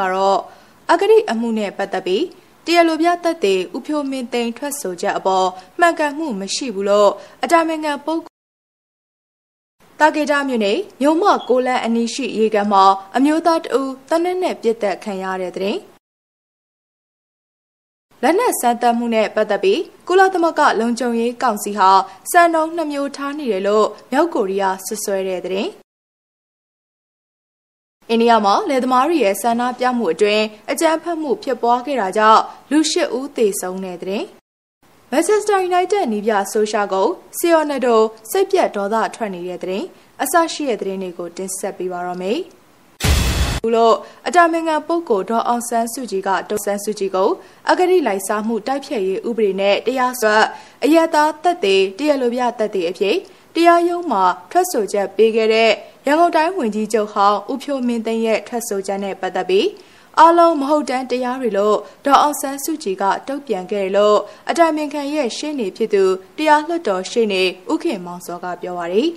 ကတော့အဂတိအမှုနဲ့ပတ်သက်ပြီးတရားလိုပြသက်သေဥဖြိုမင်းသိန်းထွက်ဆိုချက်အပေါ်မှန်ကန်မှုမရှိဘူးလို့အတာမင်ငံပုဂ္ဂိုလ်တာကေတာမြို့နယ်မြို့မကိုလန်အနီးရှိရေကန်မှာအမျိုးသားတဦးတနက်နဲ့ပြစ်တက်ခံရတဲ့တဲ့လက်နက်စမ်းသပ်မှုနဲ့ပတ်သက်ပြီးကုလသမဂ္ဂလုံခြုံရေးကောင်စီဟာစံနှုန်းနှမျိုးထားနေတယ်လို့မြောက်ကိုရီးယားဆွဆွဲတဲ့တဲ့ အိန္ဒိယမှာလယ်သမားတွေရဲ့ဆန္ဒပြမှုအတွင်းအကြမ်းဖက်မှုဖြစ်ပွားခဲ့တာကြောင့်လူ၈ဦးသေဆုံးတဲ့တဲ့မန်ချက်စတာယူနိုက်တက်နီးပြဆိုရှာကိုဆီယိုနဒိုစိတ်ပြတ်ဒေါသထွက်နေတဲ့တဲ့အဆရှိတဲ့တဲ့တွေကိုတင်ဆက်ပေးပါရမယ်။ဘူးလို့အတာမင်္ဂပုဂ္ဂိုလ်ဒေါ်အောင်ဆန်းစုကြည်ကဒေါ်ဆန်းစုကြည်ကိုအဂတိလိုက်စားမှုတိုက်ဖြတ်ရေးဥပဒေနဲ့တရားစွဲအယက်သားတက်တဲ့တရားလိုပြတက်တဲ့အဖြစ် တရားရုံးမှာထွက်ဆိုချက်ပေးခဲ့တဲ့ရန်ကုန်တိုင်းဝန်ကြီးချုပ်ဟောင်းဦးဖြိုးမင်းသိန်းရဲ့ထွက်ဆိုချက်နဲ့ပတ်သက်ပြီးအလုံးမဟုတ်တမ်းတရားတွေလို့ဒေါ်အောင်ဆန်းစုကြည်ကတုံ့ပြန်ခဲ့တယ်လို့အတိုင်ပင်ခံရဲ့ရှင်းနေဖြစ်သူတရားလွှတ်တော်ရှင်းနေဥခင်မောင်စောကပြောပါရယ်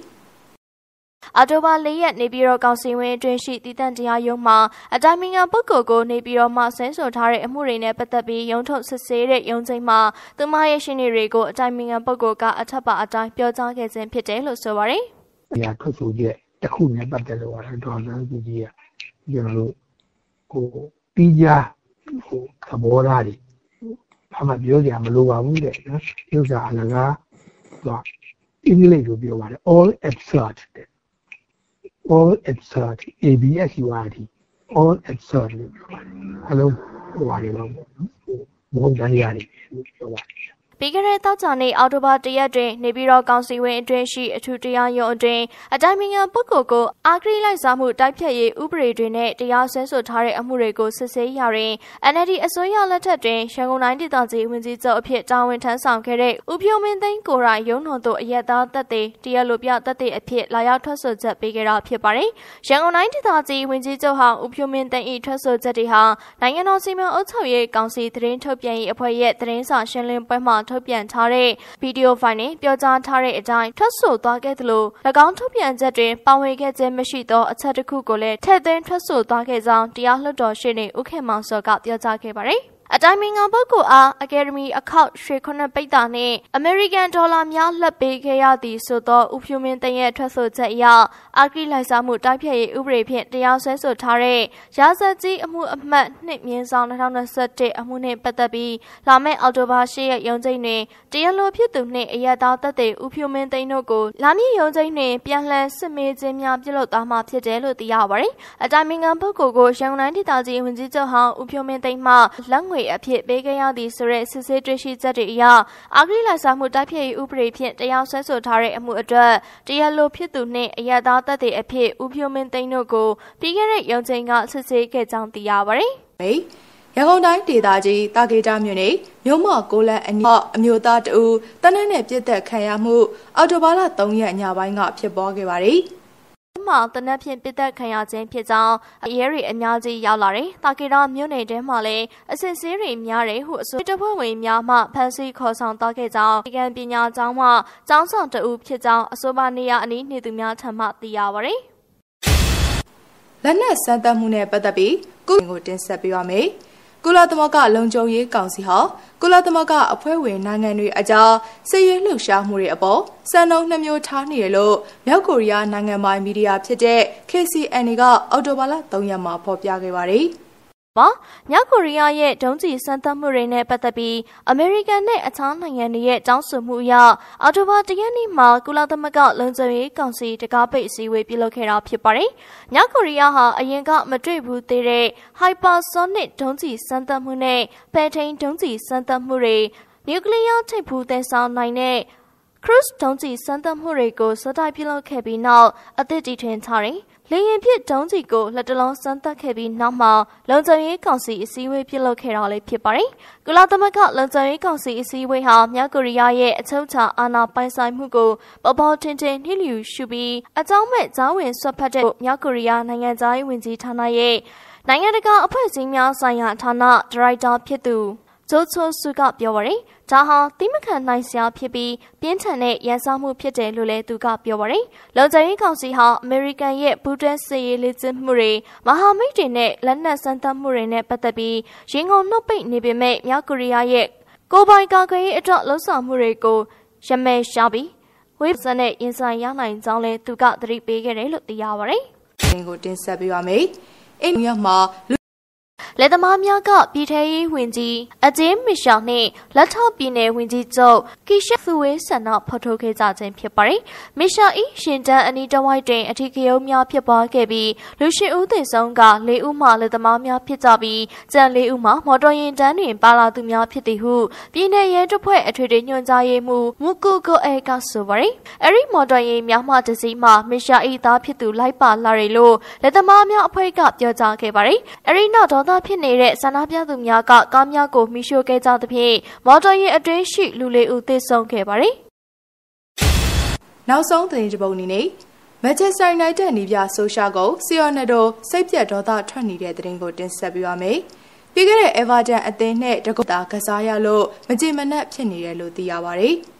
အော်တိုဘာ၄ရက်နေပြည်တော်ကောင်စီဝင်အတွင်းရှိတည်တံ့တရားရုံးမှာအတိုင်ပင်ခံပုဂ္ဂိုလ်ကိုနေပြည်တော်မှာဆင်းဆိုထားတဲ့အမှုတွေနဲ့ပတ်သက်ပြီးရုံးထုတ်စစ်ဆေးတဲ့ရုံးချိန်မှာသူမရဲ့ရှင်းနေတွေကိုအတိုင်ပင်ခံပုဂ္ဂိုလ်ကအထက်ပါအတိုင်းပြောကြားခဲ့ခြင်းဖြစ်တယ်လို့ဆိုပါတယ်။ဒီဟာထွက်ဆိုချက်တစ်ခုနဲ့ပတ်သက်လို့ကတော့ဒေါ်လာကြီးကြီးကကျွန်တော်တို့ဟိုပြီးကြဟိုသဘောထားတွေဘာမှပြောကြမလိုပါဘူးတဲ့နော်ဒီဥစ္စာအလကားတော့အင်္ဂလိပ်လိုပြောပါတယ် all absurd တဲ့ all absurd ABSURD all absurd လို့ပြောပါတယ်အလုံးဟိုပါ လေတော့ဘုံတန်းရတယ်လို့ပြောပါတယ်ပြီးခဲ့တဲ့သောကြာနေ့အောက်တိုဘာ၁ရက်တွင်နေပြည်တော်ကောင်စီဝင်အတွင်းရှိအထူးတရားရုံးအတွင်းအတိုင်ပင်ခံပုဂ္ဂိုလ်ကိုအာဂရိလိုက်စားမှုတိုက်ဖြတ်ရေးဥပဒေတွေနဲ့တရားစွဲဆိုထားတဲ့အမှုတွေကိုစစ်ဆေးရာတွင် NLD အစိုးရလက်ထက်တွင်ရန်ကုန်တိုင်းဒေသကြီးဝန်ကြီးချုပ်အဖြစ်တာဝန်ထမ်းဆောင်ခဲ့တဲ့ဦးဖြိုးမင်းသိန်းကိုရိုင်ရုံးတော်သို့အရက်သားတပ်တွေတရားလိုပြတပ်တွေအဖြစ်လာရောက်ထွက်ဆိုချက်ပေးခဲ့တာဖြစ်ပါတယ်။ရန်ကုန်တိုင်းဒေသကြီးဝန်ကြီးချုပ်ဟောင်းဦးဖြိုးမင်းသိန်း၏ထွက်ဆိုချက်တွေဟာနိုင်ငံတော်စီမံအုပ်ချုပ်ရေးကောင်စီသတင်းထုတ်ပြန်ရေးအဖွဲ့ရဲ့သတင်းစာရှင်းလင်းပွဲမှာထုတ်ပြန်ထားတဲ့ဗီဒီယိုဖိုင်နှင့်ပြောကြားထားတဲ့အတိုင်းထွက်ဆိုသွားခဲ့သလို၎င်းထုတ်ပြန်ချက်တွင်ပါဝင်ခဲ့ခြင်းမရှိသောအချက်တစ်ခုကိုလည်းထည့်သွင်းထွက်ဆိုသွားခဲ့ကြောင်းတရားလွှတ်တော်ရှေ့နေဦးခင်မောင်စောကပြောကြားခဲ့ပါတယ် အတိုင်ပင်ခံပုဂ္ဂိုလ်အားအကယ်ဒမီအခောက်ရွှေခုနှစ်ပိတ်တာနှင့်အမေရိကန်ဒေါ်လာများလှပ်ပေးခဲ့ရသည်ဆိုသောဥဖြူမင်းတရဲ့ထွက်ဆိုချက်အရအာဂရိလိုက်စားမှုတိုက်ဖျက်ရေးဥပဒေဖြင့်တရားစွဲဆိုထားတဲ့ရာဇတ်ကြီးအမှုအမှတ်နှစ်မြင်းဆောင်2021အမှုနှင့်ပတ်သက်ပြီးလာမယ့်အောက်တိုဘာ10ရက်ရုံးချိန်တွင်တရားလိုဖြစ်သူနှင့်အရသာသက်သေဥဖြူမင်းသိန်းတို့ကိုလာမည့်ရုံးချိန်တွင်ပြန်လှန်စစ်မေးခြင်းများပြုလုပ်သွားမှာဖြစ်တယ်လို့သိရပါတယ်။အတိုင်ပင်ခံပုဂ္ဂိုလ်ကိုရန်ကုန်တိုင်းဒေသကြီးဝန်ကြီးချုပ်ဟောင်းဥဖြူမင်းသိန်းမှလက်ငွေအဖြစ်ပေးခဲ့ရသည်ဆိုတဲ့စစ်ဆေးတွေ့ရှိချက်တွေအရအာဂရိလိုက်စားမှုတိုက်ဖျက်ရေးဥပဒေဖြင့်တရားစွဲဆိုထားတဲ့အမှုအတွက်တရားလိုဖြစ်သူနှင့်အရသာသက်သေအဖြစ်ဦးဖြိုးမင်းသိန်းတို့ကိုပြီးခဲ့တဲ့ရုံးချိန်ကစစ်ဆေးခဲ့ကြောင်းသိရပါတယ်။ရန်ကုန်တိုင်းဒေသကြီးတာကေတာမြို့နယ်မြို့မော်ကိုလန်အနီးအမျိုးသားတဦးတနက်နဲ့ပြစ်သက်ခံရမှုအော်တိုဘာလ3ရက်ညပိုင်းကဖြစ်ပွားခဲ့ပါတယ်။ မှာတနက်ဖြန်ပစ်သက်ခံရခြင်းဖြစ်ကြောင်းရဲတွေအများကြီးရောက်လာတယ်။တာကီရာမြို့နယ်ထဲမှာလည်းအစစ်ဆေးတွေများတယ်ဟုအစိုးရတပ်ဖွဲ့ဝင်များမှဖမ်းဆီးခေါ်ဆောင်သွားခဲ့ကြောင်းဒီကံပညာကျောင်းမှကျောင်းဆောင်တအုပ်ဖြစ်ကြောင်းအဆိုပါနေရာအနီးနေသူများထံမှသိရပါဗျ။လက်နက်စမ်းသပ်မှုနဲ့ပတ်သက်ပြီးကုကိုတင်ဆက်ပေးပါမယ်။ ကုလသမဂ္ဂလုံခြုံရေးကောင်စီဟာကုလသမဂ္ဂအဖွဲ့ဝင်နိုင်ငံတွေအကြားစစ်ရေးလှုပ်ရှားမှုတွေအပေါ်စံနှုန်းနှမျိုးထားနေတယ်လို့မြောက်ကိုရီးယားနိုင်ငံပိုင်မီဒီယာဖြစ်တဲ့ KCNA ကအော်တိုဘာလ3ရက်မှာဖော်ပြခဲ့ပါတယ်။ ပါမြောက်ကိုရီးယားရဲ့ဒုံးကျည်စမ်းသပ်မှုတွေနဲ့ပတ်သက်ပြီးအမေရိကန်နဲ့အခြားနိုင်ငံတွေရဲ့တောင်းဆိုမှုအရအော်တိုဘာတရက်နေ့မှာကုလသမဂ္ဂလုံခြုံရေးကောင်စီတကားပိတ်အစည်းအဝေးပြုလုပ်ခဲ့တာဖြစ်ပါတယ်။မြောက်ကိုရီးယားဟာအရင်ကမတွေ့ဘူးသေးတဲ့ hypersonic ဒုံးကျည်စမ်းသပ်မှုနဲ့ပဲထိန်ဒုံးကျည်စမ်းသပ်မှုတွေနျူကလ িয়ার ထိပ်ဖူးသယ်ဆောင်နိုင်တဲ့ cruise ဒုံးကျည်စမ်းသပ်မှုတွေကိုစတိုက်ပြုလုပ်ခဲ့ပြီးနောက်အသစ်တီထွင်ထားတယ်။ လေရင်ဖြစ်ဒုံးကြီးကိုလက်တလုံးစမ်းသပ်ခဲ့ပြီးနောက်မှာလုံခြုံရေးကောင်စီအစည်းအဝေးပြုလုပ်ခဲ့တာလည်းဖြစ်ပါတယ်။ကုလသမဂ္ဂလုံခြုံရေးကောင်စီအစည်းအဝေးဟာမြောက်ကိုရီးယားရဲ့အချုပ်အခြာအာဏာပိုင်ဆိုင်မှုကိုပေါ်ပေါ်ထင်ထင်နှိလျူရှုပြီးအကြောင်းမဲ့ဇာဝင်ဆွတ်ဖက်တဲ့မြောက်ကိုရီးယားနိုင်ငံသားရေးဝန်ကြီးဌာနရဲ့နိုင်ငံတကာအဖွဲ့အစည်းများဆိုင်ရာဌာနဒါရိုက်တာဖြစ်သူ ဂျိုချိုဆူကပြောပါရယ်ဒါဟာတိမခံနိုင်စရာဖြစ်ပြီးပြင်းထန်တဲ့ရန်စားမှုဖြစ်တယ်လို့လည်းသူကပြောပါရယ်လုံခြုံရေးကောင်စီဟာအမေရိကန်ရဲ့ဘူတန်စစ်ရေးလေ့ကျင့်မှုတွေမဟာမိတ်တွေနဲ့လက်နက်စမ်းသပ်မှုတွေနဲ့ပတ်သက်ပြီးရင်ကုန်နှုတ်ပိတ်နေပေမဲ့မြောက်ကိုရီးယားရဲ့ကိုပိုင်ကာကွယ်ရေးအတွက်လှုံ့ဆော်မှုတွေကိုရမဲရှာပြီးဝိပဿနာနဲ့ရင်ဆိုင်ရနိုင်ကြောင်းလဲသူကသတိပေးခဲ့တယ်လို့သိရပါဗျ။ဒီကိုတင်ဆက်ပေးပါမယ်။အိန္ဒိယမှာ လက်သမားများကပြည်ထရေးဝင်ကြီးအဂျင်းမီရှောင်နှင့်လက်ထောက်ပြည်နယ်ဝင်ကြီးချုပ်ကီရှက်သူဝေးဆန္ဒဖော်ထုတ်ခဲ့ကြခြင်းဖြစ်ပါတယ်။မီရှောင်ဤရှင်တန်းအနီးတဝိုက်တွင်အထီးကရုံးများဖြစ်ပွားခဲ့ပြီးလူရှိဦးသေဆုံးက၄ဦးမှလက်သမားများဖြစ်ကြပြီးကြံ၄ဦးမှမော်တော်ယာဉ်တန်းတွင်ပါလာသူများဖြစ်သည်ဟုပြည်내ရဲတပ်ဖွဲ့အထွေထွေညွှန်ကြားရေးမှူးမူကူကိုအဲကဆိုပါတယ်။အဲဒီမော်တော်ယာဉ်များမှတစည်းမှမီရှောင်ဤသားဖြစ်သူလိုက်ပါလာရလို့လက်သမားများအဖွဲ့ကပြောကြားခဲ့ပါတယ်။အဲဒီနောက်ဒေါသဖြစ်နေတဲ့ဆန္ဒပြသူများကကားများကိုမိရှို့ခဲ့ကြသဖြင့်မော်တော်ယာဉ်အတွင်းရှိလူလေးဦးသေဆုံးခဲ့ပါတယ်။နောက်ဆုံးသတင်းတစ်ပုဒ်အနေနဲ့မန်ချက်စတာယူနိုက်တက်နီးပြဆိုရှာကိုဆီယော်နယ်တိုစိတ်ပြတ်ဒေါသထွက်နေတဲ့သတင်းကိုတင်ဆက်ပေးပါမယ်။ပြီးခဲ့တဲ့ Everton အသင်းနဲ့တကုတ်တာကစားရလို့မကြေမနက်ဖြစ်နေတယ်လို့သိရပါတယ်။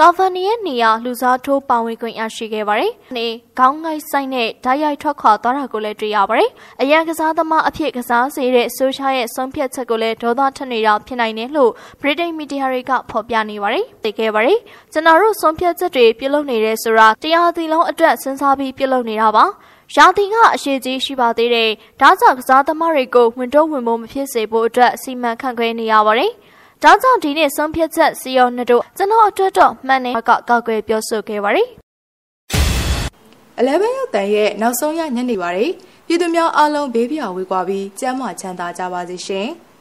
ကာဗာနီရဲ့နေရာလူစားထိုးပါဝင်ခွင့်ရရှိခဲ့ပါတယ်။နေခေါင်းငိုက်ဆိုင်နဲ့ဓာတ်ရိုက်ထွက်ခွာသွားတာကိုလည်းတွေ့ရပါတယ်။အရန်ကစားသမားအဖြစ်ကစားစေတဲ့ဆိုရှာရဲ့ဆုံးဖြတ်ချက်ကိုလည်းဒေါသထွက်နေတာဖြစ်နိုင်တယ်လို့ဗြိတိန်မီဒီယာတွေကဖော်ပြနေပါတယ်။သိခဲ့ပါတယ်။ကျွန်တော်တို့ဆုံးဖြတ်ချက်တွေပြုလုပ်နေတယ်ဆိုတာတရားသီလုံးအတွက်စဉ်းစားပြီးပြုလုပ်နေတာပါ။ရာသီကအရှိကြီးရှိပါသေးတယ်။ဒါကြောင့်ကစားသမားတွေကိုဝင်တော့ဝင်ဖို့မဖြစ်စေဖို့အတွက်စီမံခန့်ခွဲနေရပါတယ်။ ဒါကြောင့်ဒီနေ့ဆုံးဖြတ်ချက်စီယောနှစ်တို့ကျွန်တော်အတွက်တော့မှန်တယ်ကကောက်ွယ်ပြောဆိုခဲ့ပါတယ်။11ရောက်တန်ရဲ့နောက်ဆုံးရညနေပါရီပြည်သူများအားလုံးဘေးပြာဝေးကွာပြီးကျမ်းမာချမ်းသာကြပါစေရှင်။